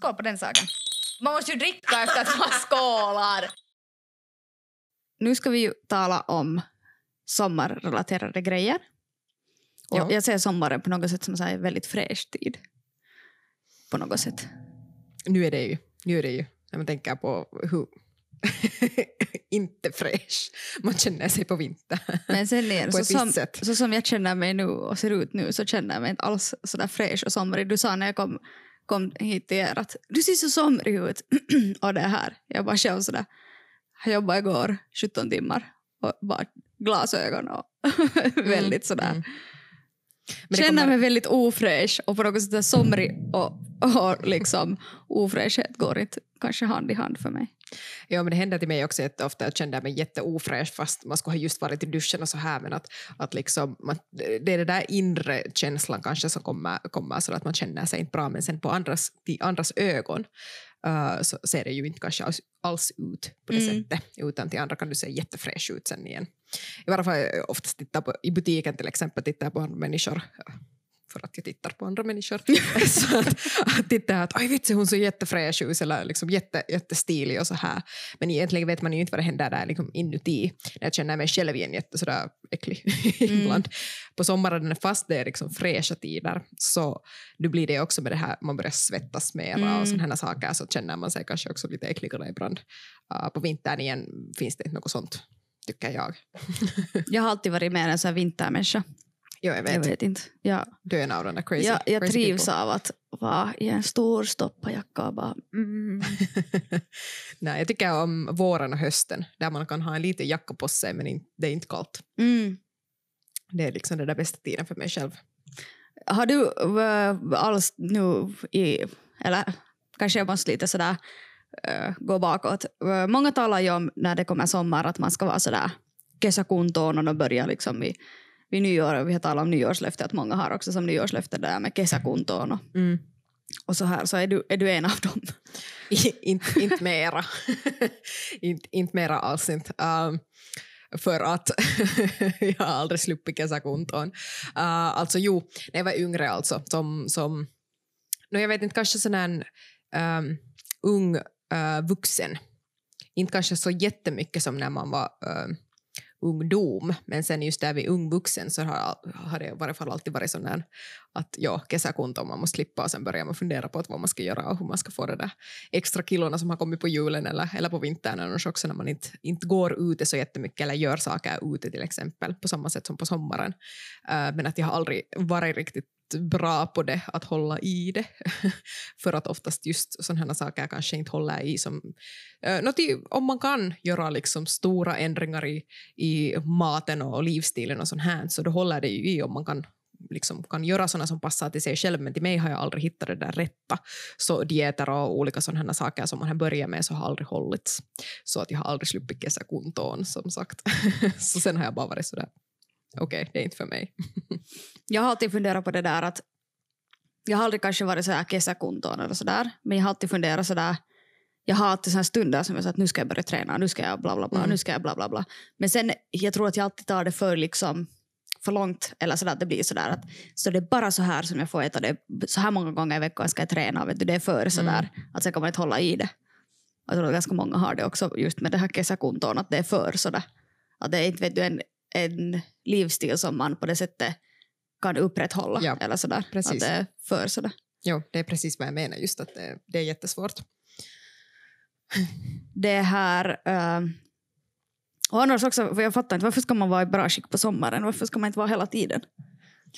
Skål på den saken. Man måste ju dricka efter att man skålar. Nu ska vi ju tala om sommarrelaterade grejer. Och Ja. Jag ser sommaren på något sätt som en väldigt fräsch tid. På något sätt. Nu är det ju, nu är det ju när man tänker på hur inte fräsch man känner sig på vintern. Men sen igen, På så ett som, sätt. så som jag känner mig nu och ser ut nu så känner jag mig inte alls sådär fräsch och somrig. Du sa när jag kom, kom hit till er att du ser så somrig ut. och det här, jag bara själv sådär. Jag jobbade igår 17 timmar och bara glasögon och väldigt sådär. mm. Men Känner kommer- mig väldigt ofräsch och på något sätt somrig och, och liksom ofräschhet går inte kanske hand i hand för mig. Ja, men det händer till mig också jätteofta. Jag kände mig jätteofräsch fast man skulle ha just varit i duschen och så här. Men att, att liksom, man, det är den där inre känslan kanske som kommer, kommer så att man känner sig inte bra. Men sen på andras, till andras ögon uh, så ser det ju inte kanske alls, alls ut på det Mm. sättet. Utan till andra kan du se jättefräsch ut sen igen. I varje fall oftast tittar på, i butiken till exempel tittar jag på människor för att jag tittar på andra människor. så att, att titta att oj vitsi hon ser jättefräsch ut eller liksom jätte, jättestilig och så här. Men egentligen vet man ju inte vad det händer där liksom inuti. När jag känner mig själv igen jätte sådär äcklig ibland. På sommaren fast det är liksom fräscha tider så nu blir det också med det här man börjar svettas mera Mm. och sådana saker så känner man sig kanske också lite äckligare ibland. Uh, på vintern igen finns det inte något sånt tycker jag. Jag har alltid varit mer en sån här vintermänniska. Jo, jag vet. Jag vet inte. Jag, den där crazy, jag, jag crazy trivs people. av att vara i en stor stoppajacka och bara... Mm. Nej, jag tycker om våren och hösten där man kan ha en liten jacka på sig men det är inte kallt. Mm. Det är liksom den där bästa tiden för mig själv. Har du äh, alls nu i... Eller kanske jag måste lite sådär äh, gå bakåt. Äh, många talar ju om när det kommer sommar att man ska vara sådär kesäkuntoon och de börjar liksom vid, vid nyår. Vi har talat om nyårslöfte att många har också som nyårslöfte där med kesäkuntoon och, Mm. och så här. Så är du, är du en av dem? inte, inte mera. inte, inte mera alls inte. Um, för att jag har aldrig sluppit kesäkuntoon. Uh, alltså jo, när jag var yngre alltså, som, som no, jag vet inte, kanske sån här um, ung uh, vuxen. Inte kanske så jättemycket som när man var um, ungdom, men sen just där vid ungvuxen så har, har det i varje fall alltid varit sån där att ja, kesäkunto man måste slippa och sen börjar man fundera på att vad man ska göra och hur man ska få det där extra kilona som har kommit på julen eller, eller på vintern annars också när man inte, inte går ute så jättemycket eller gör saker ute till exempel på samma sätt som på sommaren. Uh, men att jag har aldrig varit riktigt bra på det, att hålla i det. För att oftast just sådana här saker kanske inte håller i som... Eh, uh, i, om man kan göra liksom stora ändringar i, i maten och livsstilen och sånt här så då håller det ju i om man kan liksom kan göra sådana som passar till sig själv men till mig har jag aldrig hittat det där rätta. Så dieter och olika sådana saker som man har börjat med så har aldrig hållits. Så att jag har aldrig sluppit kesäkuntoon som sagt. så sen har jag bara varit sådär, okej okay, det är inte för mig. Jag har alltid funderat på det där att jag har aldrig kanske varit sådär kesäkuntoon eller sådär, men jag har alltid funderat sådär jag har alltid sådana stunder som jag säger att nu ska jag börja träna, nu ska jag bla bla bla, Mm. nu ska jag bla bla bla. Men sen, jag tror att jag alltid tar det för liksom för långt, eller sådär att det blir sådär att så det är bara så här som jag får äta det, så här många gånger i veckan ska jag träna, vet du, det är för sådär att sen kan man inte hålla i det. Jag tror att ganska många har det också just med det här kesäkuntoon, att det är för sådär. Att det är inte vet du, en, en livsstil som man på det sättet kan upprätthålla. Ja, eller sådär. precis. Att det är för sådär. Jo, det är precis vad jag menar, just att det, det är jättesvårt. Det här... Uh, och annars också, för jag fattar inte, varför ska man vara i bra skick på sommaren? Varför ska man inte vara hela tiden?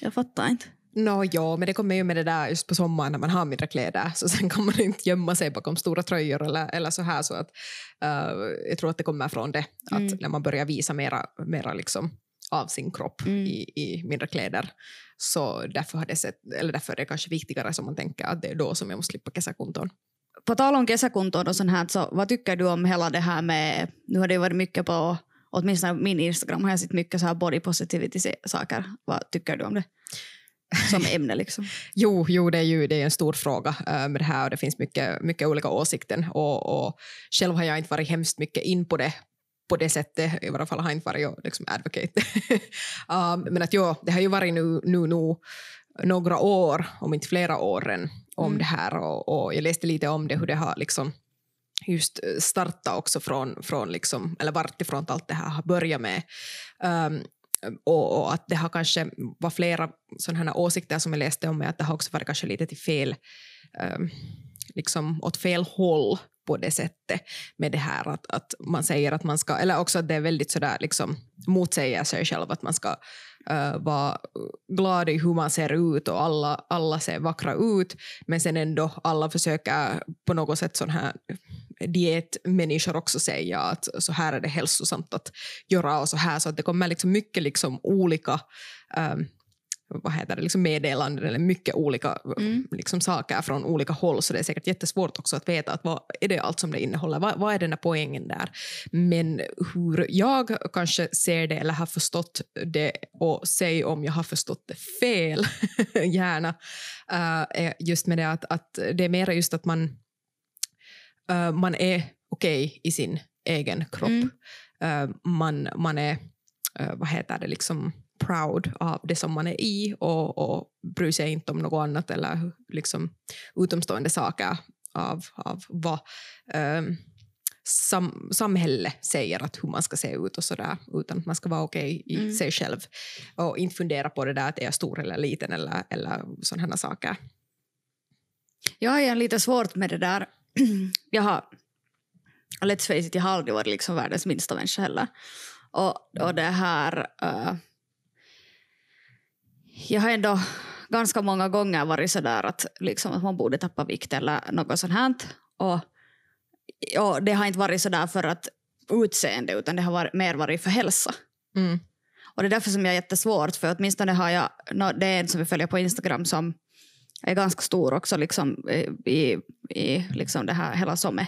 Jag fattar inte. Nå ja, men det kommer ju med det där just på sommaren när man har mindre kläder så sen kan man inte gömma sig bakom stora tröjor eller, eller så här så att uh, jag tror att det kommer från det att Mm. när man börjar visa mera, mera liksom av sin kropp Mm. i, i mindre kläder så därför, har det sett, eller därför är det kanske viktigare som man tänker att det är då som jag måste slippa kesäkuntoon. På tal om kesäkuntoon och sånt här, så vad tycker du om hela det här med, nu har det varit mycket på, åtminstone min Instagram har jag sett mycket så här body positivity-saker. Vad tycker du om det? Som ämne liksom. Jo, jo det är ju det är en stor fråga uh, med det här och det finns mycket, mycket olika åsikter och, och själv har jag inte varit hemskt mycket in på det på det sättet, i varje fall har jag inte varit liksom advocate. um, men att jo, det har ju varit nu, nu, nu några år, om inte flera år än. Om Mm. det här och, och jag läste lite om det, hur det har liksom just startat också från, från liksom, eller vart ifrån allt det här har börjat med. Um, och, och att det har kanske var flera sådana här åsikter som jag läste om, att det har också varit kanske lite till fel, um, liksom åt fel håll på det sättet med det här att, att man säger att man ska, eller också att det är väldigt sådär liksom motsäger sig själv att man ska Eh, uh, vara glad i hur man ser ut och alla, alla ser vackra ut. Men sen ändå alla försöker på något sätt sån här dietmänniskor också säga att så här är det hälsosamt att göra och så här. Så att det kommer liksom mycket liksom olika um, vad heter det, liksom meddelanden eller mycket olika Mm. liksom, saker från olika håll så det är säkert jättesvårt också att veta att vad är det allt som det innehåller, vad, vad är den där poängen där. Men hur jag kanske ser det eller har förstått det och säg om jag har förstått det fel, gärna, uh, just med det att, att det är mer just att man, uh, man är okej okay i sin egen kropp. Mm. Uh, man, man är, vad heter det, liksom proud av det som man är i och, och bryr sig inte om något annat eller liksom utomstående saker av, av vad um, sam, samhället säger att hur man ska se ut och sådär utan att man ska vara okej okay i Mm. sig själv och inte fundera på det där att är jag stor eller liten eller, eller sådana saker. Jag har lite svårt med det där. jag har, let's face it, jag har aldrig varit liksom världens minsta människa heller. Och, och det här... eh, jag har ändå ganska många gånger varit sådär att, liksom, att man borde tappa vikt eller något sånt här. Och, och det har inte varit sådär för att utseende utan det har varit, mer varit för hälsa. Mm. Och det är därför som jag är jättesvårt för åtminstone har jag, det är en som vi följer på Instagram som är ganska stor också liksom i, i liksom det här hela som är,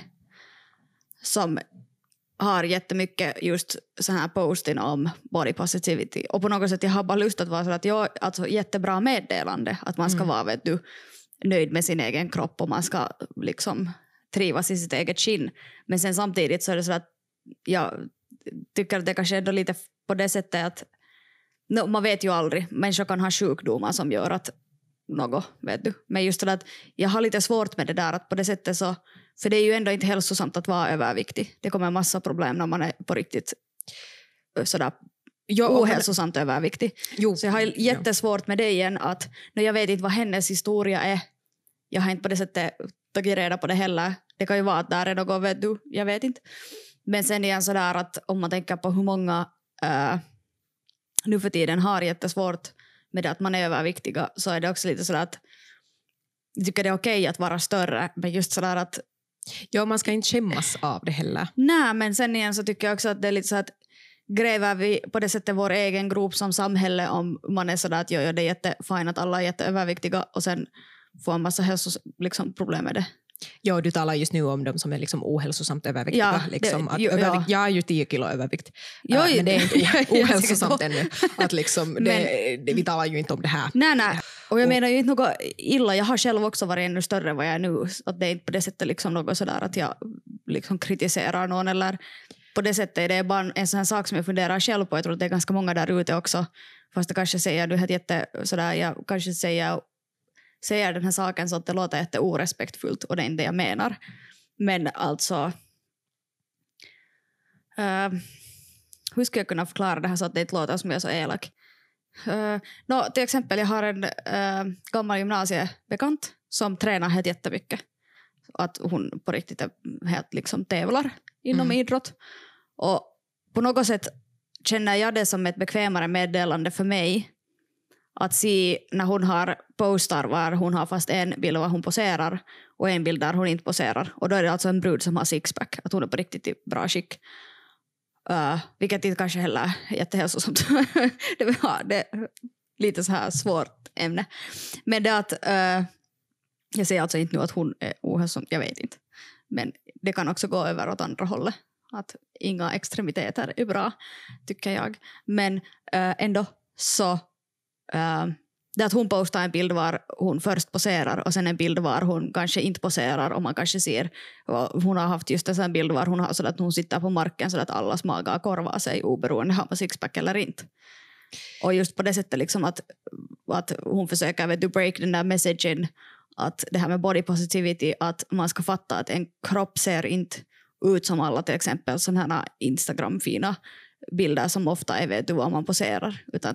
som har jättemycket just så här posting om body positivity och på något sätt jag har bara lust att vara så att jag, alltså jättebra meddelande att man ska Mm. vara vet du, nöjd med sin egen kropp och man ska liksom trivas i sitt eget skinn men sen samtidigt så är det så att jag tycker att det kanske ändå lite på det sättet att no, man vet ju aldrig, människor kan ha sjukdomar som gör att något, vet du. Men just det att jag har lite svårt med det där att på det sättet så, för det är ju ändå inte hälsosamt att vara överviktig. Det kommer en massa problem när man är på riktigt sådär Ja, och- ohälsosamt överviktig. Jo, Så jag har jättesvårt med det igen att no, jag vet inte vad hennes historia är. Jag har inte på det sättet tagit reda på det heller. Det kan ju vara att där är något, vet du, jag vet inte. Men sen igen sådär att om man tänker på hur många äh, nu för tiden har jättesvårt med det att man är överviktiga så är det också lite sådär att jag tycker det är okej att vara större men just sådär att ja, man ska inte skämmas av det heller. nej men sen igen så tycker jag också att det är lite så att gräver vi på det sättet vår egen grop som samhälle om man är sådär att jo, jo, det är jättefint att alla är jätteöverviktiga och sen får en massa hälsoproblem liksom, med det. Ja, du talar just nu om de som är liksom ohälsosamt överviktiga. Ja, det- liksom, att jo, ja. övervikt, Jag är ju 10 kilo övervikt, Jo, Äh, men det är inte jag- jag ohälsosamt ännu. Att liksom, det, det, vi talar ju inte om det här. Nej, nej. Och jag menar ju inte något illa. Jag har själv också varit ännu större än vad jag är nu. Att det är inte på det sättet liksom något sådär att jag liksom kritiserar någon eller på det sättet. Det är bara en sån sak som jag funderar själv på. Jag tror att det är ganska många där ute också. Fast det kanske säger du helt jätte sådär, jag kanske säger, säger den här saken så att det låter jätteorespektfullt och det är inte det jag menar. Men alltså eh, hur ska jag kunna förklara det här så att det inte låter som jag är så elak? Uh, no, till exempel, jag har en uh, gammal gymnasiebekant som tränar helt jättemycket. Att hon på riktigt är helt liksom tävlar inom Mm. idrott. Och på något sätt känner jag det som ett bekvämare meddelande för mig att se när hon har postar var hon har fast en bild var hon poserar och en bild där hon inte poserar. Och då är det alltså en brud som har sixpack, att hon är på riktigt i bra skick. Uh, vilket inte kanske heller är jättehälsosamt. det, var, det är lite så här svårt ämne. Men det att, uh, jag säger alltså inte nu att hon är ohälsosam, jag vet inte. Men det kan också gå över åt andra hållet. Att inga extremiteter är bra, tycker jag. Men uh, ändå så, uh, det att hon postar en bild var hon först poserar och sen en bild var hon kanske inte poserar och man kanske ser hon har haft just en sån bild var hon har så att hon sitter på marken så att allas magar korvar sig oberoende av sixpack eller inte. Och just på det sättet liksom att, att hon försöker vet du, break den där messagen att det här med body positivity, att man ska fatta att en kropp ser inte ut som alla till exempel sådana här Instagram-fina bilder som ofta är vet du vad man poserar. Utan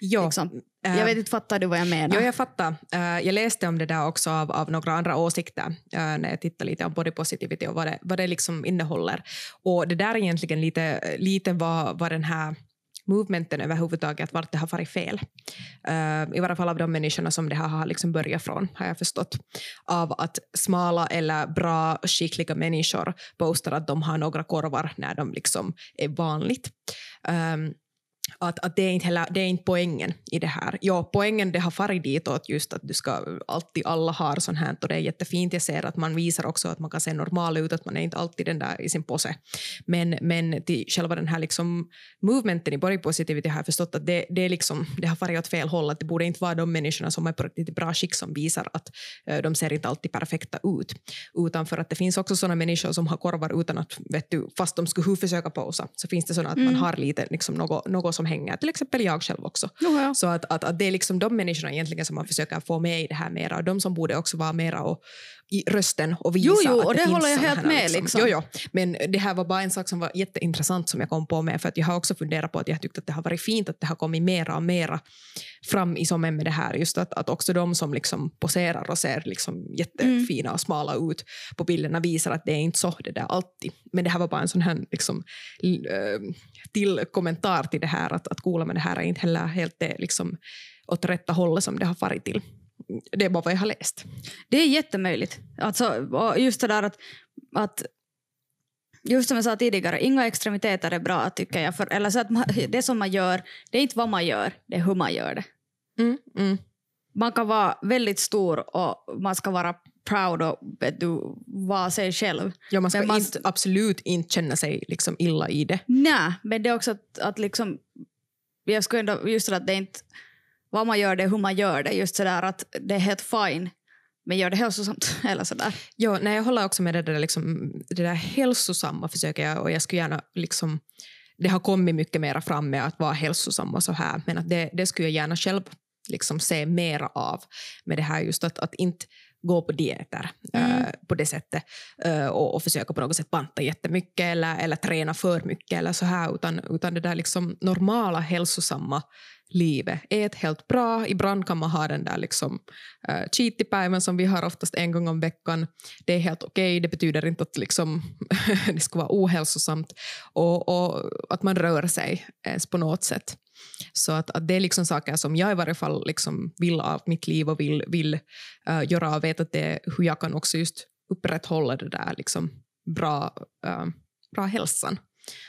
Jo, liksom, eh, jag vet inte, fattar du vad jag menar? Jo, jag fattar. Eh, jag läste om det där också av, av några andra åsikter eh, när jag tittade lite om body positivity och vad det, vad det liksom innehåller. Och det där är egentligen lite, lite vad, vad den här movementen överhuvudtaget, vart det har varit fel. Uh, I varje fall av de människorna som det här har liksom börjat från, har jag förstått. Av att smala eller bra, skickliga människor postar att de har några korvar när de liksom är vanligt. Um, att, att det, är inte heller, det är inte poängen i det här. Ja, poängen det har farit ditåt just att du ska alltid, alla har sånt här och det är jättefint. Jag ser att man visar också att man kan se normal ut, att man är inte alltid den där i sin påse. Men, men till själva den här liksom movementen i body positivity har jag förstått att det, det, är liksom, det har farit åt fel håll. Att det borde inte vara de människorna som är på riktigt bra skick som visar att uh, de ser inte alltid perfekta ut. Utan för att det finns också såna människor som har korvar utan att, vet du, fast de skulle försöka posa, så finns det såna att mm. man har lite liksom något, något som hänger, till exempel jag själv också. Jaha. Så att, att, att det är liksom de människorna egentligen som man försöker få med i det här mera och de som borde också vara mera och, i rösten och visa Jo, jo, att och det finns håller jag helt med, liksom. Jo, jo. Men det här var bara en sak som var jätteintressant som jag kom på med för att jag har också funderat på att jag tyckte att det har varit fint att det har kommit mera och mera fram i sommen med det här just att, att också de som liksom poserar och ser liksom jättefina och smala ut på bilderna visar att det är inte så det där alltid. Men det här var bara en sån här liksom, eh, till kommentar till det här att, att coola med det här är inte heller helt det liksom åt rätta hållet som det har farit till. Det är bara vad jag har läst. Det är jättemöjligt. Alltså, just det där att, att Just som jag sa tidigare, inga extremiteter är bra tycker jag. För, eller så att man, det som man gör, det är inte vad man gör, det är hur man gör det. Mm, mm. Man kan vara väldigt stor och man ska vara proud och du, vara sig själv. Ja, man ska Men man- inte, absolut inte känna sig liksom illa i det. Nej, men det är också att, att liksom, jag skulle ändå, just det att det är inte vad man gör, det hur man gör det. Just sådär att det är helt fine, men gör det hälsosamt. Eller sådär. Ja, nej, jag håller också med det där, liksom, det där hälsosamma försöker jag och jag skulle gärna liksom, det har kommit mycket mera fram med att vara hälsosam och så här, men att det, det skulle jag gärna själv liksom se mera av med det här just att, att inte gå på dieter Mm. eh, på det sättet eh, och, och försöka på något sätt banta jättemycket eller, eller träna för mycket eller så här utan, utan det där liksom normala hälsosamma livet. Ät helt bra, ibland kan man ha den där liksom, uh, cheatypäivän som vi har oftast en gång om veckan. Det är helt okej, det betyder inte att liksom, det ska vara ohälsosamt och, och att man rör sig ens på något sätt. Så att, att det är liksom saker som jag i varje fall liksom vill av mitt liv och vill, vill uh, göra och vet att det är hur jag kan också just upprätthålla det där liksom bra, uh, bra hälsan.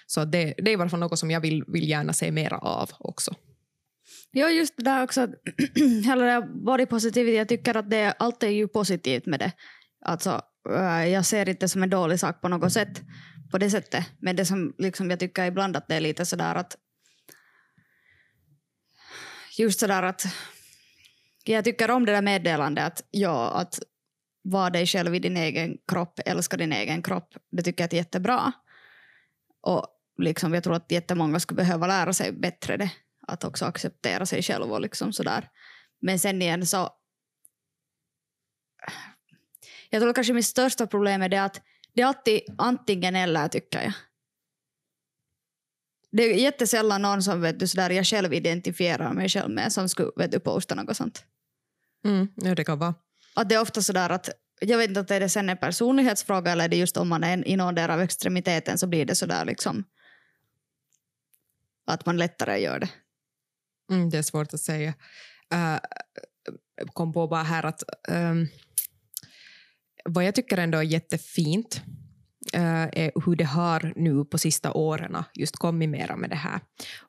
Så det, det är i varje fall något som jag vill, vill gärna se mera av också. Ja, just det där också. att Hela det body positivity, jag tycker att det, allt är ju positivt med det. Alltså, äh, jag ser inte det som en dålig sak på något sätt. På det sättet. Men det som liksom, jag tycker ibland att det är lite sådär att... Just sådär att... Jag tycker om det där meddelandet att, ja, att vara dig själv i din egen kropp, älska din egen kropp. Det tycker jag är jättebra. Och liksom, jag tror att jättemånga skulle behöva lära sig bättre det att också acceptera sig själv och liksom sådär. Men sen igen så... Jag tror kanske mitt största problem är det att det är alltid antingen eller tycker jag. Det är jättesällan någon som vet du, sådär, jag själv identifierar mig själv med som skulle vet du, posta något sånt. Mm, ja, det kan vara. Att det är ofta sådär att jag vet inte om det är sen en personlighetsfråga eller är det just om man är i någon där av extremiteten så blir det sådär liksom att man lättare gör det. Mm, det är svårt att säga. Uh, kom på bara här att um, vad jag tycker ändå är jättefint uh, är hur det har nu på sista åren just kommit mera med det här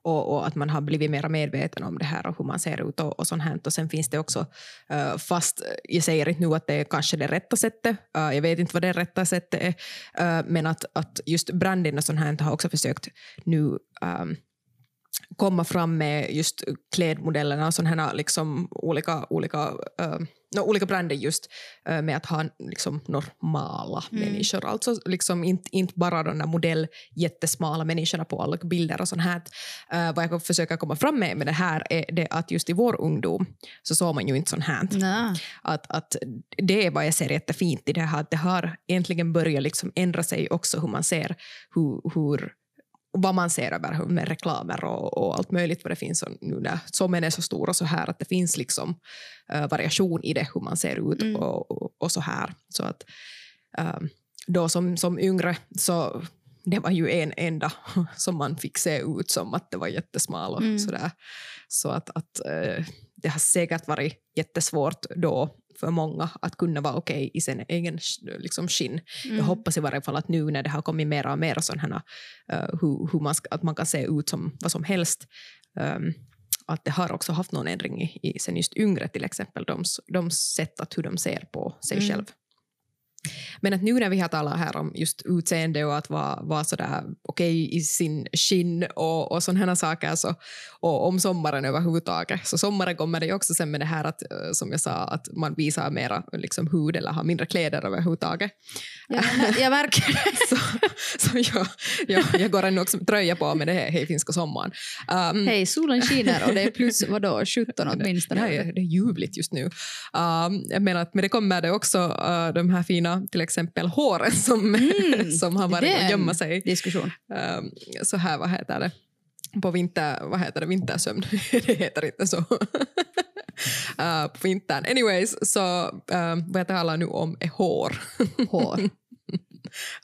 och, och, att man har blivit mer medveten om det här och hur man ser ut och, och sånt här. Och sen finns det också, uh, fast jag säger inte nu att det är kanske det rätta sättet, uh, jag vet inte vad det rätta sättet är, men att, att just branding och sånt här har också försökt nu um, komma fram med just klädmodellerna och sådana här liksom olika, olika uh, no, olika bränder just uh, med att ha liksom normala mm. människor. Alltså liksom inte, inte bara de där modell jättesmala människorna på alla bilder och sånt här. Uh, vad jag försöker komma fram med med det här är det att just i vår ungdom så såg man ju inte sånt här. Nej. Att, att det är vad jag ser jättefint i det här, att det har äntligen börjat liksom ändra sig också hur man ser hur, hur vad man ser över med reklamer och, och, allt möjligt vad det finns. Och nu när sommen är så stor och så här att det finns liksom uh, variation i det hur man ser ut mm. och, och, och, så här. Så att uh, då som, som yngre så det var ju en enda som man fick se ut som att det var jättesmal och mm. sådär. Så att, att uh, det har säkert varit jättesvårt då för många att kunna vara okej okay i sin egen liksom, skinn. Mm. Jag hoppas i varje fall att nu när det har kommit mer och mer sådana uh, hur, hur man ska, att man kan se ut som vad som helst um, att det har också haft någon ändring i, i sen just yngre till exempel, de, de sätt att hur de ser på sig mm. själv. Men att nu när vi har talat här om just utseende och att vara, vara sådär okej okay i sin skinn och, och sådana saker så, och om sommaren överhuvudtaget. Så sommaren kommer det ju också sen med det här att, eh, som jag sa, att man visar mera liksom, hud eller har mindre kläder överhuvudtaget. Ja, jag märker det. så så jag, jag, jag går ännu också med tröja på med det här Hej finska sommaren. Um, Hej, solen skiner och det är plus vadå, 17 åtminstone. Det, är, det är ljuvligt just nu. Um, jag menar att, men det kommer det också uh, de här fina till exempel håren som, mm, som har varit och gömma sig. Diskussion. Um, så här, vad heter det? På vinter, vad heter det? vintersömn. det heter inte så. uh, på vintern. Anyways, så uh, vad jag talar nu om är hår. hår.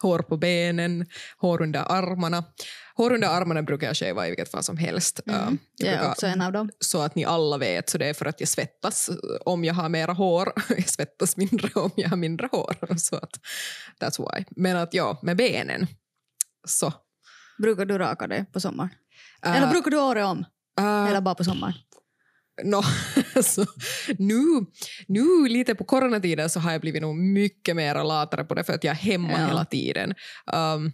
hår på benen, hår under armarna. Hår under armarna brukar jag shava i vilket fall som helst. Mm. Jag är också en av dem. Så att ni alla vet, så det är för att jag svettas om jag har mera hår. Jag svettas mindre om jag har mindre hår. Så att, that's why. Men att ja, med benen så. Brukar du raka dig på sommaren? Uh, Eller brukar du året om? Uh, Eller bara på sommaren? No, alltså, nu, nu lite på coronatiden så har jag blivit nog mycket mer latare på det för att jag är hemma ja. hela tiden. Um,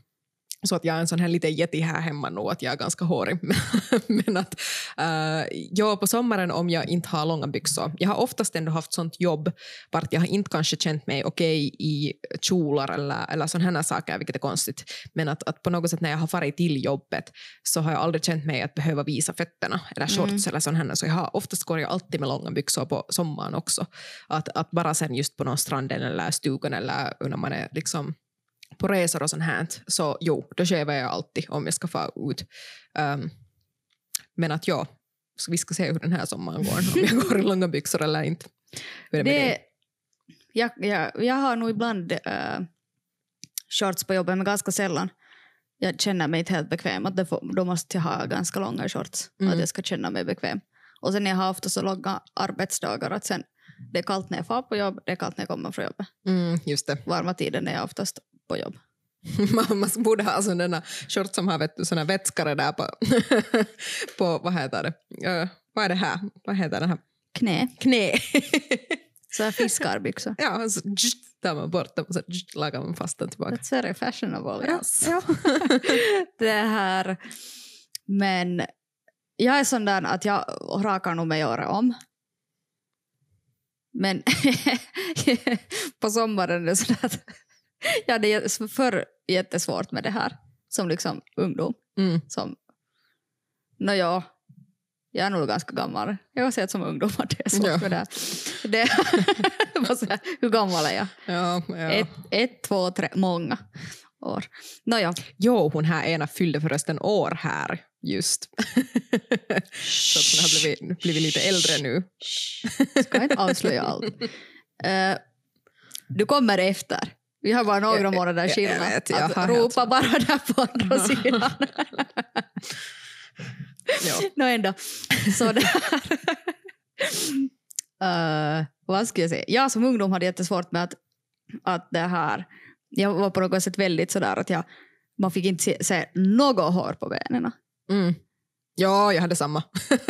så att jag är en sån här liten jätte här hemma nu, att jag är ganska hårig. Men att uh, ja, på sommaren om jag inte har långa byxor, jag har oftast ändå haft sånt jobb vart jag har inte kanske känt mig okej okay i kjolar eller, eller sådana här saker, vilket är konstigt. Men att, att på något sätt när jag har farit till jobbet så har jag aldrig känt mig att behöva visa fötterna eller shorts mm. eller sånt här. Så jag har, oftast går jag alltid med långa byxor på sommaren också. Att, att bara sen just på någon stranden eller stugan eller när man är liksom på resor och sånt här, så jo, då skävar jag alltid om jag ska få ut. Um, men att ja, så vi ska se hur den här sommaren går, om jag går i långa byxor eller inte. Hur är det, det jag, jag, jag har nog ibland uh, shorts på jobbet, men ganska sällan. Jag känner mig inte helt bekväm. Att får, då måste jag ha ganska långa shorts. Mm. Att jag ska känna mig bekväm. Och sen jag har ofta så långa arbetsdagar att sen det är kallt när jag far på jobb, det är kallt när jag kommer från jobbet. Mm, just det. Varma tiden är jag oftast på jobb. man, borde ha alltså denna shorts som har vet du, såna vätskare där på, på, vad heter det, uh, vad är det här, vad heter det här? Knä. Knä. så här fiskarbyxor. Ja, så tar man bort dem och så lagar man fast den tillbaka. That's very fashionable, yes. Ja. det här, men jag är sån där att jag rakar nog mig året om. Men på sommaren är det sådär att jag hade förr jättesvårt med det här som liksom ungdom. Mm. Som, no, ja, jag är nog ganska gammal. Jag har sett som ungdom att det är svårt ja. med det här. Det, hur gammal är jag? Ja, ja. Ett, ett, två, tre, många år. Nåja. Jo, hon här ena fyllde förresten år här just. så att hon har blivit, blivit lite äldre nu. Ska inte avslöja allt. Uh, du kommer efter. Vi har bara några månader skillnad. Jag, jag, jag ropa bara där på andra sidan. ja. Nå ändå. Så uh, vad ska jag säga? Jag som ungdom hade jättesvårt med att, att det här jag var på något sätt väldigt sådär att jag, man fick inte se, se något hår på benen. Mm. Ja, jag hade samma.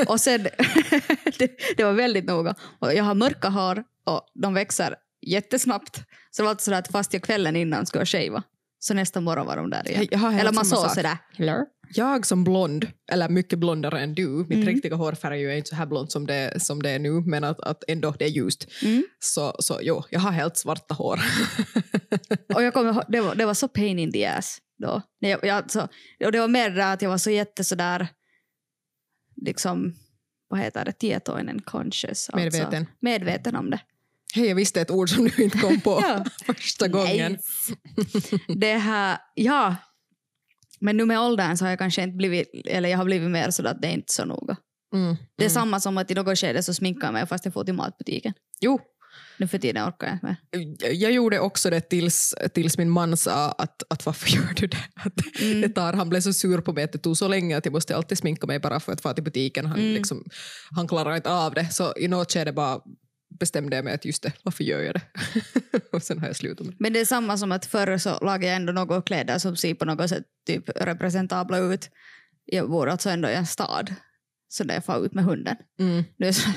och sen, det, det, var väldigt noga. Och jag har mörka hår och de växer jättesnabbt. Så det var alltså sådär att fast jag kvällen innan skulle shava Så nästa morgon var de där igen. Eller man såg sådär. Hello? Jag som blond, eller mycket blondare än du, mitt Mm. riktiga hårfärg är ju inte så här blont som det, som det är nu, men att, att ändå det är ljust. Mm. Så, så jo, jag har helt svarta hår. Och jag kommer, det, var, det var så pain in the ass då. Jag, jag, alltså, och det var mer det att jag var så jätte sådär, liksom, vad heter det, tietoinen, conscious. Medveten. Alltså, medveten om det. Hej, jag visste ett ord som du inte kom på Ja. första gången. Nice. det här, ja. Men nu med åldern så har jag kanske inte blivit, eller jag har blivit mer så att det är inte så noga. Mm. Det är mm. samma som att i något skede så sminkar jag mig fast jag får till matbutiken. Jo, Nu för tiden orkar jag inte mer. jag gjorde också det tills, tills min man sa att, att varför gör du det? Att Mm. det tar, han blev så sur på mig att det tog så länge att jag måste alltid sminka mig bara för att få till butiken. Han, Mm. liksom, han klarar inte av det. Så i något skede bara bestämde jag mig att just det, varför gör jag det? och sen har jag slutat med. Men det är samma som att förr så lagade jag ändå några kläder som ser på något sätt typ representabla ut. Jag bor alltså ändå i en stad. Så där jag får ut med hunden. Mm. Nu är så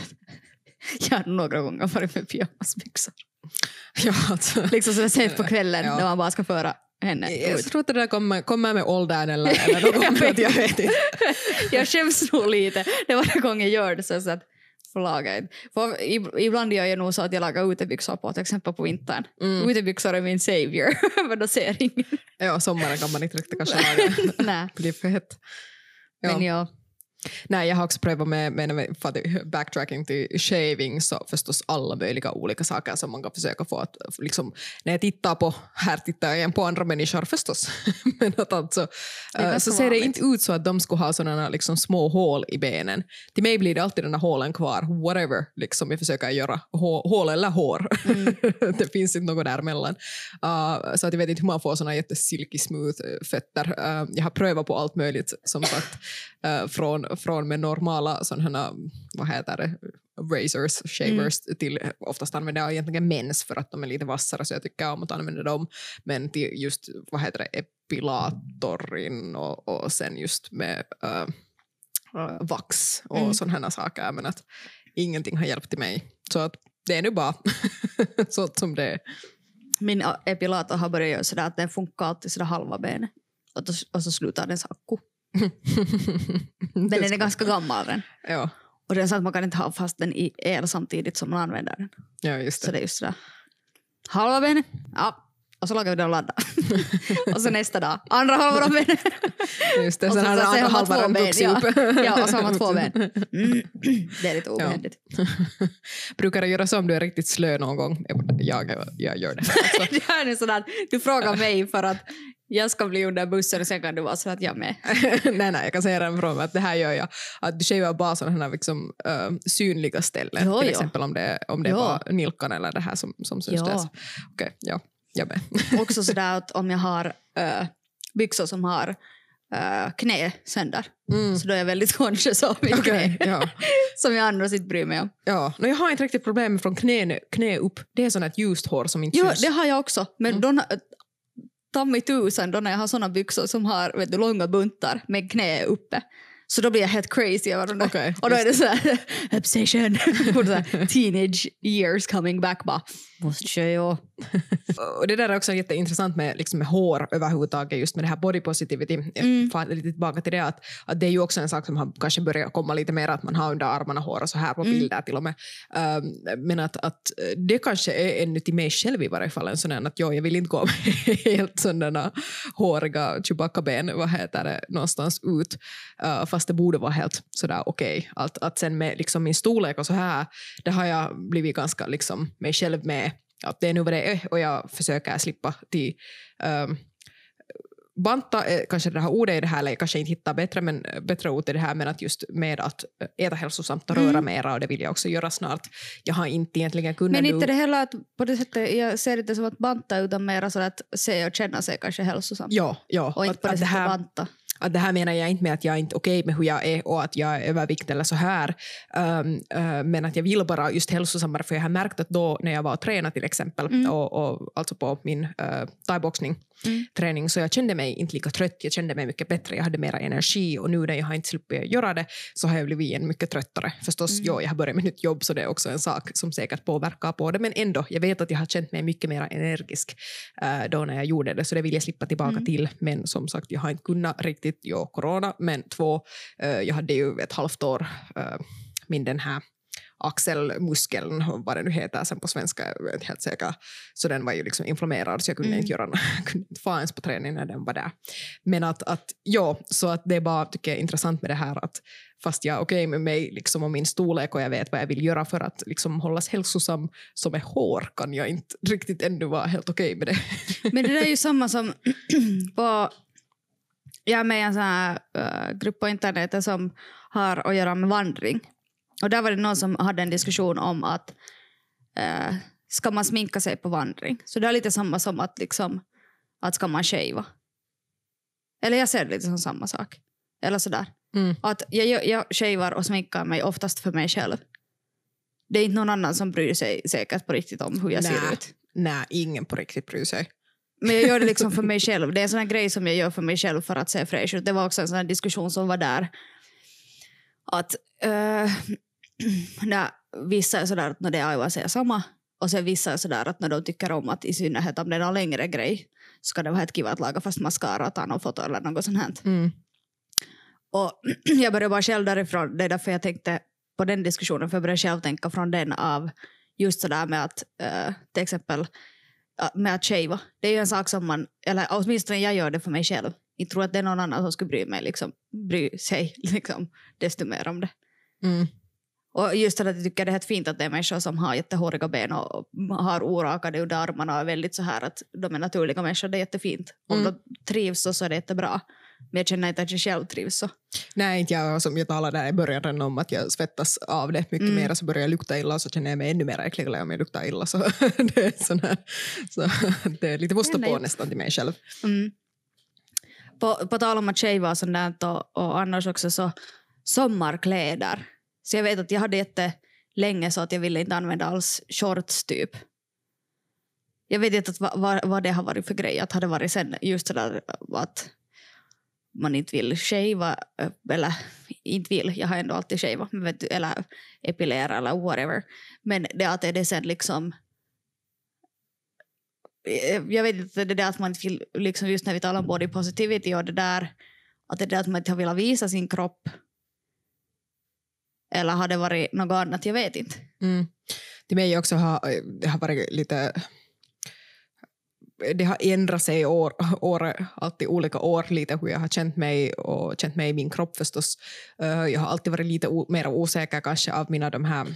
jag har några gånger varit med pyjamasbyxor. Ja, alltså. Liksom så sent på kvällen Ja. när man bara ska föra henne Jag ut. tror att det där kommer, kommer med åldern eller, eller något annat, jag vet inte. jag skäms nog lite. Det var den gången jag gör det så att inte. För ib- ibland gör jag nog så att jag lagar utebyxor på till exempel på vintern. Mm. Utebyxor är min savior. Men då ser ingen. Ja, sommaren kan man inte riktigt kanske laga. Blir för hett. Ja. Men ja. Nej, jag har också prövat med, med, för backtracking till shaving så förstås alla möjliga olika saker som man kan försöka få att liksom, när jag tittar på, här tittar jag igen på andra människor förstås, men att alltså, ganska så ser det inte ut så att de skulle ha sådana liksom, små hål i benen. Till mig blir det alltid den här hålen kvar, whatever liksom jag försöker göra, Hå, hål eller hår. Mm. det finns inte något däremellan. Uh, så att jag vet inte hur man får såna jättesilky smooth eh, fötter. Uh, jag har prövat på allt möjligt som sagt. Uh, från, från med normala sådana, vad heter det, razors, shavers till oftast använder jag egentligen mens för att de är lite vassare så jag tycker om att använda dem. Men till just, vad heter det, epilatorin och, och sen just med uh, vax och Mm. sådana saker. Men att ingenting har hjälpt till mig. Så att det är nu bara så som det är. Min epilator har börjat göra sådär att den funkar alltid sådär halva benet. Och, och så slutar den akku. Men den är ganska gammal den. ja, Och det är så att man kan inte ha fast den i el samtidigt som man använder den. ja, just Så det. det är just sådär. Halva benet. Ja. Och så lagar vi den och laddar. och så nästa dag. Andra halvan av benet. Just det. Och Sen har den andra halvan vuxit ja. upp. Ja, och så har man två ben. Mm. Det är lite obehändigt. Brukar du göra så om du är riktigt slö någon gång? Jag, jag gör det. Alltså, det här är sådär, du frågar mig för att jag ska bli under bussen och sen kan du vara så att jag med. nej, nej, jag kan säga redan från att det här gör jag. Att du shavar bara sådana här liksom, äh, synliga ställen. Jo, till jo. exempel om det, om det Jo. var nilkan eller det här som, som syns. Jo. där. Okej, ja, jag med. Också sådär att om jag har äh, byxor som har äh, knä sönder Mm. så då är jag väldigt conscious av mitt Okej, knä. ja. som jag annars inte bryr mig om. Ja, no, jag har inte riktigt problem från knä, knä upp. Det är sånt ljust hår som inte Jo, syns. det har jag också. Men Mm. då, ta mig tusan då när jag har såna byxor som har vet du, långa buntar med knä uppe. Så då blir jag helt crazy över där. Okej, Och då är det så här, obsession. Så teenage years coming back bara, måste köra. Och det där är också jätteintressant med, liksom med hår överhuvudtaget, just med det här body positivity. Mm. lite tillbaka till det, att, att det är ju också en sak som har kanske börjat komma lite mer, att man har under armarna hår och så här på Mm. bilder till och med. Um, men att, att det kanske är ännu till mig själv i varje fall en sån här att jo, jag vill inte gå med helt sådana håriga Chewbacca-ben, vad heter det, någonstans ut. Uh, fast det borde vara helt sådär okej. Att, att sen med liksom min storlek och så här, det har jag blivit ganska liksom mig själv med att det är nu vad det är och jag försöker slippa till um, banta, är kanske det här ordet i det här, eller jag kanske inte hittar bättre, men, bättre ord i det här, men att just med att äta hälsosamt och röra Mm. mera och det vill jag också göra snart. Jag har inte egentligen kunnat Men inte det heller att på det sättet, jag ser det inte som att banta utan mer så att se och känna sig kanske hälsosamt. Ja, ja. och inte på det att, att sättet det här, banta. Att det här menar jag inte med att jag inte är okej med hur jag är och att jag är övervikt eller så här. Um, uh, men att jag vill bara just hälsosammare för jag har märkt att då när jag var och tränade till exempel Mm. och, och alltså på min uh, thaiboxning Mm. träning så jag kände mig inte lika trött, jag kände mig mycket bättre, jag hade mera energi och nu när jag har inte sluppit göra det så har jag blivit en mycket tröttare. Förstås, Mm. ja, jag har börjat med nytt jobb så det är också en sak som säkert påverkar på det men ändå, jag vet att jag har känt mig mycket mer energisk uh, då när jag gjorde det så det vill jag slippa tillbaka Mm. till men som sagt jag har inte kunnat riktigt, ja corona men två, uh, jag hade ju ett halvt år uh, min den här axelmuskeln, vad det nu heter sen på svenska, jag är inte helt säker. Så den var ju liksom inflammerad så jag kunde Mm. inte göra kunde inte få ens på träning när den var där. Men att, att ja, så att det är bara tycker jag intressant med det här att fast jag är okej med mig liksom och min storlek och jag vet vad jag vill göra för att liksom hållas hälsosam som är hår kan jag inte riktigt ännu vara helt okej med det. Men det där är ju samma som på... Jag är med i en sån här eh, grupp på internet som har att göra med vandring. Och där var det någon som hade en diskussion om att uh, ska man sminka sig på vandring? Så det är lite samma som att liksom att ska man shava? Eller jag ser det lite som samma sak. Eller sådär. Mm. Att jag, jag, jag shavar och sminkar mig oftast för mig själv. Det är inte någon annan som bryr sig säkert på riktigt om hur jag Nä. ser ut. Nej, ingen på riktigt bryr sig. Men jag gör det liksom för mig själv. Det är en sån grej som jag gör för mig själv för att se fräsch ut. Det var också en sån diskussion som var där. Att uh, när vissa är sådär att när det är aivan säger samma och sen vissa är sådär att när de tycker om att i synnerhet om det är någon längre grej ska det vara ett kiva att laga fast mascara och ta någon foto eller något sånt här. Mm. Och jag började bara själv därifrån. Det är därför jag tänkte på den diskussionen. För jag började själv tänka från den av just sådär med att eh, till exempel med att shava. Det är ju en sak som man, eller åtminstone jag gör det för mig själv. Jag tror att det är någon annan som skulle bry, mig, liksom, bry sig liksom, desto mer om det. Mm. Och just att jag tycker det är helt fint att det är människor som har jättehåriga ben och och har orakade under armarna och är väldigt så här att de är naturliga människor. Det är jättefint. Om Mm. de trivs så, så är det jättebra. Men jag känner inte att jag själv trivs så. Nej, inte jag som jag talade där i början redan om att jag svettas av det mycket Mm. mer så börjar jag lukta illa och så känner jag mig ännu mer äckligare om jag luktar illa. Så det är, sån här, så det är lite måste på nästan till mig själv. Mm. På, på tal om att shava och sånt där och, och annars också så sommarkläder. Så jag vet att jag hade jättelänge så att jag ville inte använda alls shorts typ. Jag vet inte att vad, vad, vad det har varit för grej. Att hade varit sen just sådär att man inte vill shava eh, eller inte vill, jag har ändå alltid shava men vet du, eller epilera eller whatever. Men det att är det sen liksom eh, jag vet inte, det där att man inte vill, liksom just när vi talar om body positivity och det där, att det där att man inte har velat visa sin kropp. Eller har det varit något annat, jag vet inte. Mm. Till mig också har eh, det har varit lite det har ändrat sig år, år, alltid olika år lite hur jag har känt mig och känt mig i min kropp förstås. Eh, jag har alltid varit lite o, mer osäker kanske av mina de här,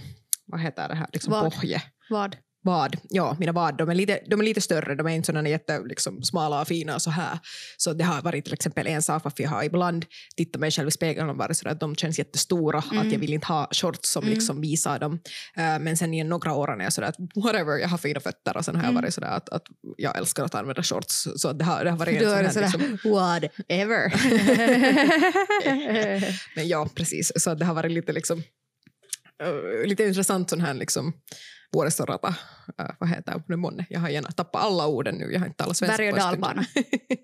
vad heter det här, liksom Vad? pohje. Vad? Vad? Ja, mina vad. De är lite, de är lite större, de är inte sådana jätte liksom, smala och fina och så här. Så det har varit till exempel en sak varför jag har ibland tittat mig själv i spegeln och varit sådär att de känns jättestora, Mm. att jag vill inte ha shorts som Mm. liksom visar dem. Eh, men sen i några år är jag sådär att whatever, jag har fina fötter och sen har jag Mm. varit sådär att, att jag älskar att använda shorts. Så det har, det har varit en är här, sådär, liksom, whatever. men ja, precis. Så det har varit lite liksom eh, lite intressant sån här liksom heter det månne? Jag har gärna tappat alla orden nu, jag har inte talat svenska Berg och dalbana.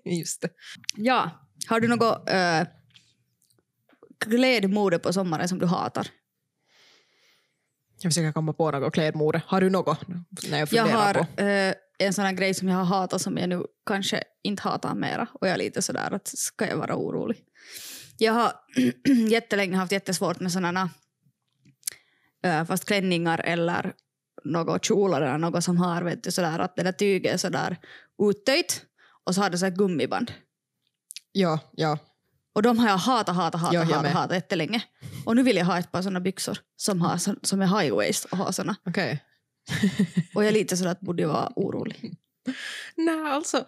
Just det. ja, har du något uh, klädmode på sommaren som du hatar? Jag försöker komma på något klädmode. Har du något? När jag Jag har eh, en sån här grej som jag har hatat som jag nu kanske inte hatar mera. Och jag är lite sådär att ska jag vara orolig? Jag har jättelänge haft jättesvårt med sådana uh, fast klänningar eller något kjolar eller något som har vet du, sådär att det där tyget är sådär uttöjt och så har det så gummiband. Ja, ja. Och de har jag hatat, hatat, hatat, Ja, hatat, hatat jättelänge. Och nu vill jag ha ett par sådana byxor som, har, som, är high waist och har såna. Okej. Och jag är lite sådär att borde jag vara orolig. Nej, alltså uh,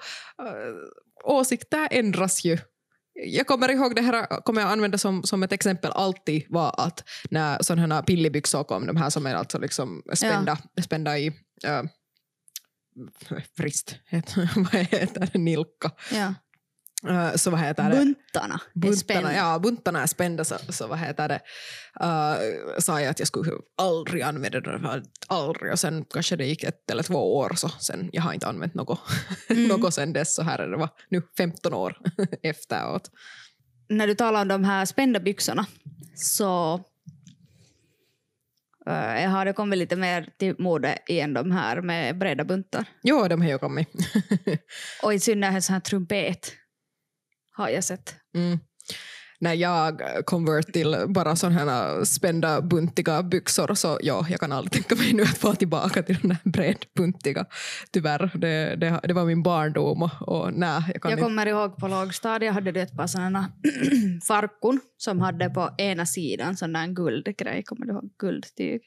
åsikter ändras ju. Jag kommer ihåg det här, kommer jag använda som, som ett exempel alltid var att när sådana här pillibyxor kom, de här som är alltså liksom spända, spända i uh, vrist, vad heter det, nilka. Ja. Uh, så vad heter det? Buntarna Buntarna, spända. ja, buntarna är spända så, så vad heter det, uh, sa jag att jag skulle aldrig använda det, aldrig och sen kanske det gick ett eller två år så sen jag har inte använt något, Mm. något sen dess så här är det var nu 15 år efteråt. När du talar om de här spända byxorna så uh, har det kommit lite mer till mode igen de här med breda buntar. Jo, de har ju kommit. Och i synnerhet så här trumpet har jag sett. Mm. När jag convert till bara sådana här spända buntiga byxor så ja, jag kan aldrig tänka mig nu att få tillbaka till den här bredbuntiga. Tyvärr, det, det, det var min barndom och, och nej, jag kan Jag inte. kommer ihåg på lågstadiet hade du ett par sådana farkon som hade på ena sidan sån där guldgrej. Kommer du ihåg? Guldtyg.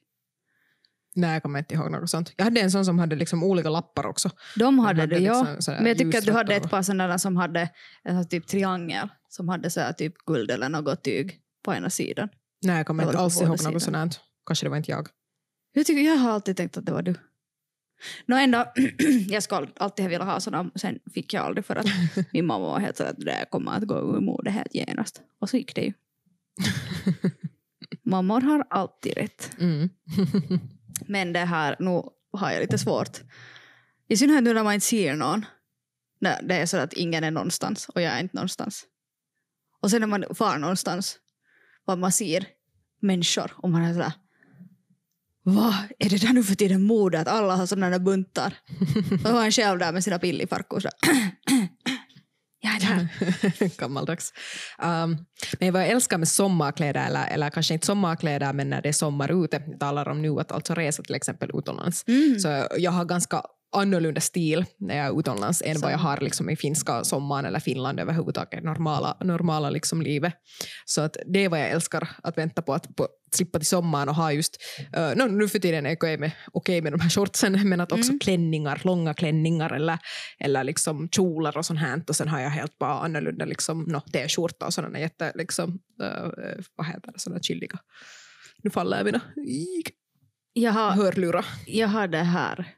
Nej, jag kommer inte ihåg något sånt. Jag hade en sån som hade liksom olika lappar också. De hade, hade du, ja. liksom sådär Men jag tycker att du hade ett par sådana som hade en sån typ triangel som hade så typ guld eller något tyg på ena sidan. Nej, jag kommer inte alls ihåg något sånt. Kanske det var inte jag. Jag, tycker, jag har alltid tänkt att det var du. Nå ändå, jag ska alltid vilja ha sådana, sen fick jag aldrig för att min mamma var helt så att det kommer att gå ur mode helt genast. Och så gick det ju. Mammor har alltid rätt. Mm. Men det här, nu har jag lite svårt. I synnerhet nu när man inte ser någon. När det är så att ingen är någonstans och jag är inte någonstans. Och sen när man far någonstans, vad man ser människor och man är sådär vad är det där nu för tiden mode att alla har sådana där buntar? Och man själv där med sina pillifarkor så där. Gammaldags. Um, men vad jag älskar med sommarkläder, eller, eller kanske inte sommarkläder, men när det är sommar ute, jag talar om nu att alltså resa till exempel utomlands. Mm. Så jag har ganska annorlunda stil när jag är utomlands än vad jag har liksom i finska sommaren eller Finland överhuvudtaget, normala, normala liksom livet. Så att det är vad jag älskar, att vänta på att på, slippa till sommaren och ha just, uh, no, nu för tiden är jag okej med, okej med de här shortsen, men att också Mm. klänningar, långa klänningar eller, eller liksom kjolar och sånt här. Och sen har jag helt bara annorlunda liksom, no, t-skjorta och sådana jätte, liksom, uh, vad heter det, sådana chilliga. Nu faller mina. Jag, har, hörlurar. jag har det här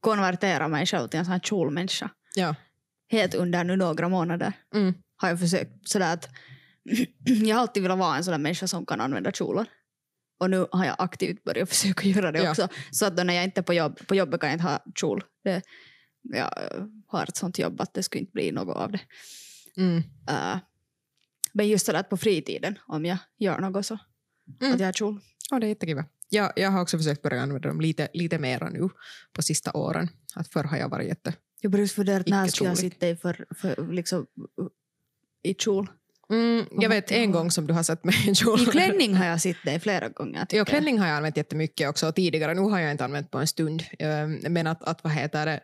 konverterat mig själv till en sån här kjolmänniska. Ja. Helt under nu några månader Mm. har jag försökt sådär att jag har alltid velat vara en sån där människa som kan använda kjolar. Och nu har jag aktivt börjat försöka göra det Ja. också. Så att då när jag inte är på jobb, på jobbet kan jag inte ha kjol. Det, jag har ett sånt jobb att det skulle inte bli något av det. Mm. Uh, men just sådär att på fritiden, om jag gör något så, Mm. att jag har kjol. Ja, det är jättekiva. Jag, jag har också försökt börja använda dem lite, lite mera nu på sista åren. Att förr har jag varit jätte... Jag började fundera när ska jag sitta i, för, för, liksom, i kjol. Mm, jag vet en gång som du har sett mig i kjol. I klänning har jag sett dig flera gånger. jag. klänning har jag använt jättemycket också tidigare. Nu har jag inte använt på en stund. Eh, Men att, att vad heter det,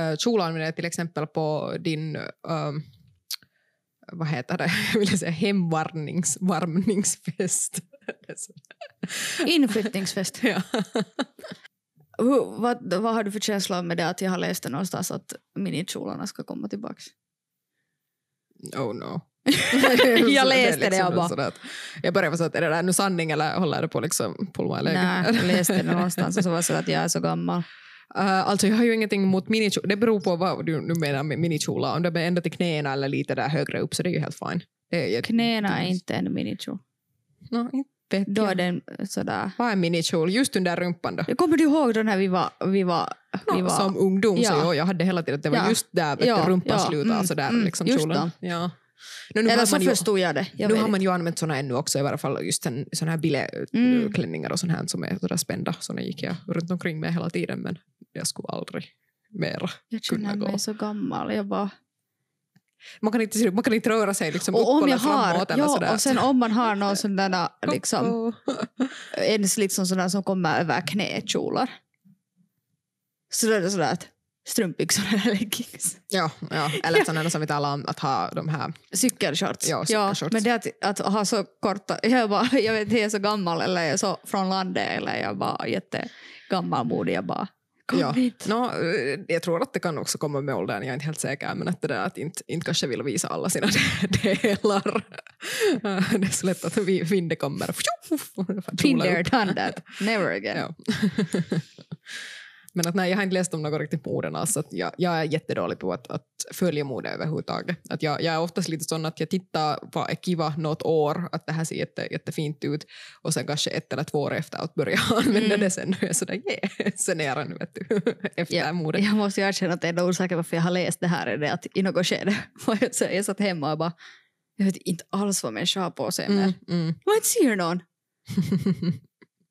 eh, kjol använder jag till exempel på din, um, vad heter det, jag vill säga hemvarmningsfest. Inflyttningsfest. ja. Hur, vad, vad har du för känsla med det att jag har läst det någonstans att minikjolarna ska komma tillbaka? Oh no. Jag Så läste det, liksom jag bara- sådär att- Jag började vara så att är det där nu sanning eller håller det på liksom pulma? Nej, jag läste det någonstans och så var det så att jag är så gammal. Uh, alltså jag har ju ingenting emot minikjolar. Det beror på vad du nu menar med minikjolar. Om de är ända till knäna eller lite där högre upp så det är ju helt fine. Det är Knäna är inte en minikjol. No, inte vet Då är den sådär. Vad är minikjol? Just under rumpan då? Jag kommer du ihåg den här vi var... Vi var, vi var som ungdom så Ja. ja, jag hade hela tiden att det var Ja. just där vet Ja, du, rumpan ja, slutar. mm, så där, mm, liksom, just kjolen. Ja. No, nu Eller har så man ju, förstod jag det. Jag nu har man ju använt såna ännu också, i varje fall just en, såna här Mm. billigklänningar och sånt här som är sådär spända. Såna gick jag runt omkring med hela tiden men jag skulle aldrig mera. jag känner kunna gå. mig så gammal. Jag bara, Man kan inte, man kan inte röra sig liksom och om jag har, framåt eller sådär. och sen om man har någon sån där liksom, ens liksom sådär som kommer över knäkjolar. Så då är det sådär att strumpbyxor eller leggings. Ja, ja, eller sådana som vi talar om att ha de här. Cykelshorts. Ja, cykelshorts. men det att, att ha så korta, jag, bara, jag vet inte, jag är så gammal eller jag är så från landet eller jag är bara jättegammalmodig. Jag bara, kom Ja. No, eh, jag tror att det kan också komma med åldern, jag är inte helt säker, men att det där att inte, inte kanske vill visa alla sina delar. Det är så lätt att vi- vinden kommer. There, done that. Never again. Ja. Men att nej, jag har inte läst om något riktigt morden alls. Att jag, jag är jättedålig på att, att följa mode överhuvudtaget. Att jag, jag är oftast lite sån att jag tittar är kiva något år, att det här ser jätte, jättefint ut och sen kanske ett eller två år efter att börja använda Mm. det sen. Och jag är sådär, yeah, sen är jag nu vet du, efter Ja, modet. Jag måste ju erkänna att enda orsaken varför jag har läst det här är det att i något skede var jag, så jag satt hemma och bara jag vet inte alls vad människor har på sig mer. Mm, mm. Jag inte ser någon.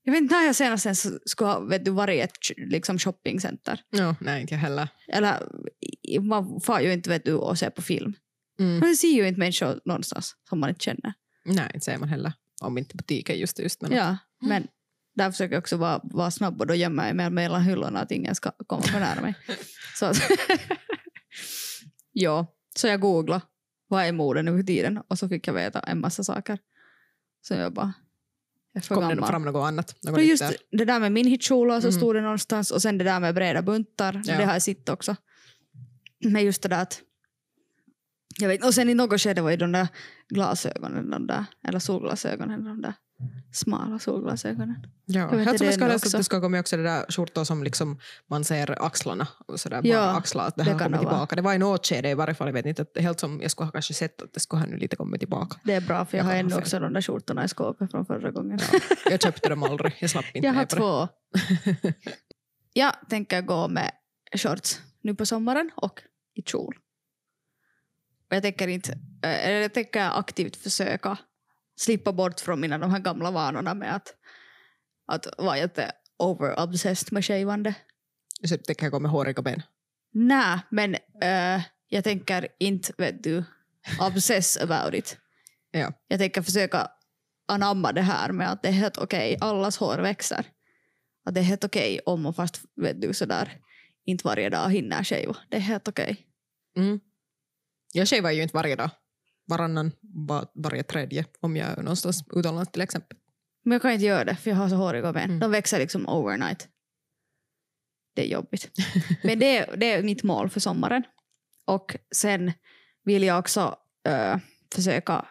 Jag vet inte när jag senast ens skulle ha vet du, varit i ett liksom, shoppingcenter. no, nej, inte jag heller. Eller man får ju inte vet du, och se på film. Mm. Man ser ju inte människor någonstans som man inte känner. Nej, inte säger man heller. Om inte butiken just just. Men Ja, men där försöker jag också vara, vara snabb och då gömmer jag mig mellan hyllorna att ingen ska komma för nära mig. Så, ja, så jag googlade vad är mode nu för tiden och så fick jag veta en massa saker. Så jag bara, jag kom det gammal. fram något annat? Något Men just det där med minhitskjolor så Mhm. stod det någonstans och sen det där med breda buntar, Ja. det har jag sett också. Men just det där att jag vet, och sen i något skede var ju de där glasögonen, de där, eller solglasögonen, de där smala solglasögonen. Ja, helt som jag det läsa att det ska komma också det där skjortor som liksom man ser axlarna och sådär Ja, bara axlar att det det här det vara. tillbaka. Det var i något skede i varje fall, jag vet inte, att helt som jag skulle ha kanske sett att det skulle ha nu lite kommit tillbaka. Det är bra för jag, Jag har ännu också de där skjortorna i skåpet från förra gången. Ja, jag köpte dem aldrig, jag slapp inte jag har med två. jag tänker gå med shorts nu på sommaren och i kjol. Och jag tänker inte, eh, jag tänker aktivt försöka slippa bort från mina de här gamla vanorna med att, att vara jätte over-obsessed med shavande. Så tänker jag gå med håriga ben. Nej, men eh, jag tänker inte, vet du, obsess about it. Ja. Jag tänker försöka anamma det här med att det är helt okej, allas hår växer. Att det är helt okej om man fast, vet du, sådär inte varje dag hinner shava. Det är helt okej. Mm. Jag shavar ju inte varje dag. Varannan, var, varje tredje om jag är någonstans utomlands till exempel. Men jag kan inte göra det för jag har så håriga ben. Mm. De växer liksom overnight. Det är jobbigt. Men det, är- det är mitt mål för sommaren. Och sen vill jag också ö, försöka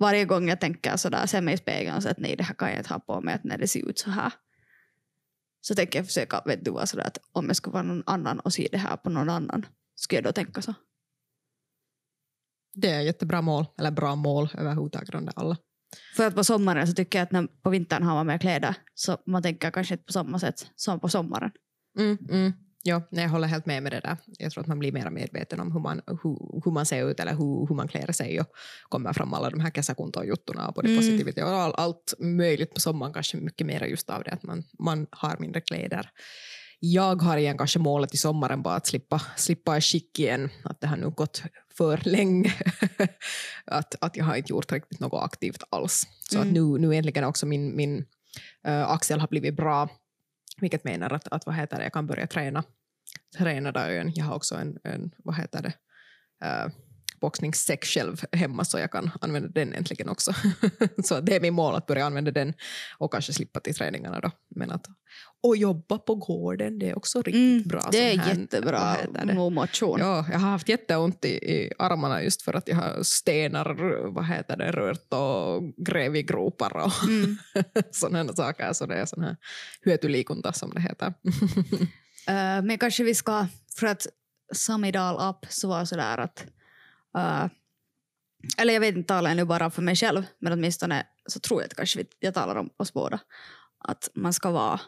varje gång jag tänker sådär, se mig i spegeln och säga att nej det här kan jag inte ha på mig att när det ser ut så här. Så tänker jag försöka, vet du vad, sådär att om jag skulle vara någon annan och se det här på någon annan, skulle jag då tänka så? Det är jättebra mål, eller bra mål överhuvudtaget under alla. För att på sommaren så tycker jag att när, på vintern har man mer kläder så man tänker kanske inte på samma sätt som på sommaren. Mm, mm. Ja, jag håller helt med med det där. Jag tror att man blir mer medveten om hur man, hur, hur man ser ut eller hur, hur man klär sig och kommer fram alla de här kesäkuntojuttorna och både Mm. positivitet och all, allt möjligt på sommaren kanske mycket mer just av det att man, man har mindre kläder. Jag har igen kanske målet i sommaren bara att slippa, slippa i skick igen. Att det har nu gått för länge. att, att jag har inte gjort riktigt något aktivt alls. Så Mm. att nu, nu äntligen också min, min äh, axel har blivit bra. Vilket menar att, att vad heter det, jag kan börja träna, träna där. Jag har också en, en vad heter det, äh, boxningssäck själv hemma så jag kan använda den äntligen också. så det är min mål att börja använda den och kanske slippa till träningarna då. Men att, och jobba på gården, det är också riktigt Mm, bra. det är här- jättebra motion. Ja, jag har haft jätteont i, i armarna just för att jag har stenar, vad heter det, rört och grävt i gropar och Mm. sådana saker. Så det är sån här hyötyliikunta som det heter. Eh, men kanske vi ska, för att Samidal Up så var sådär att eh, eller jag vet inte, talar jag nu bara för mig själv men åtminstone så tror jag att kanske vi, jag talar om oss båda att man ska vara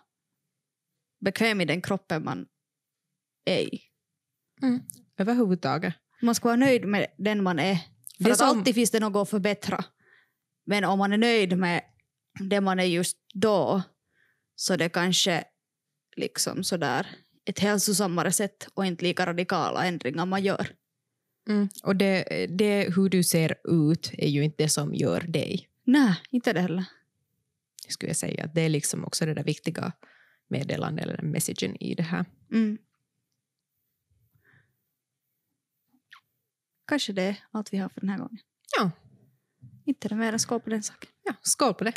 bekväm i den kroppen man är i. Överhuvudtaget. Man ska vara nöjd med den man är. För Det att som- alltid finns det något att förbättra. Men om man är nöjd med det man är just då så det kanske liksom sådär ett hälsosammare sätt och inte lika radikala ändringar man gör. Mm. Och det, det, hur du ser ut är ju inte det som gör dig, Nej, inte det heller. skulle jag säga. Det är liksom också det där viktiga meddelandet eller messagen i det här. Mm. Kanske det är allt vi har för den här gången. Ja, Inte det mera skål på den saken. ja skål på det.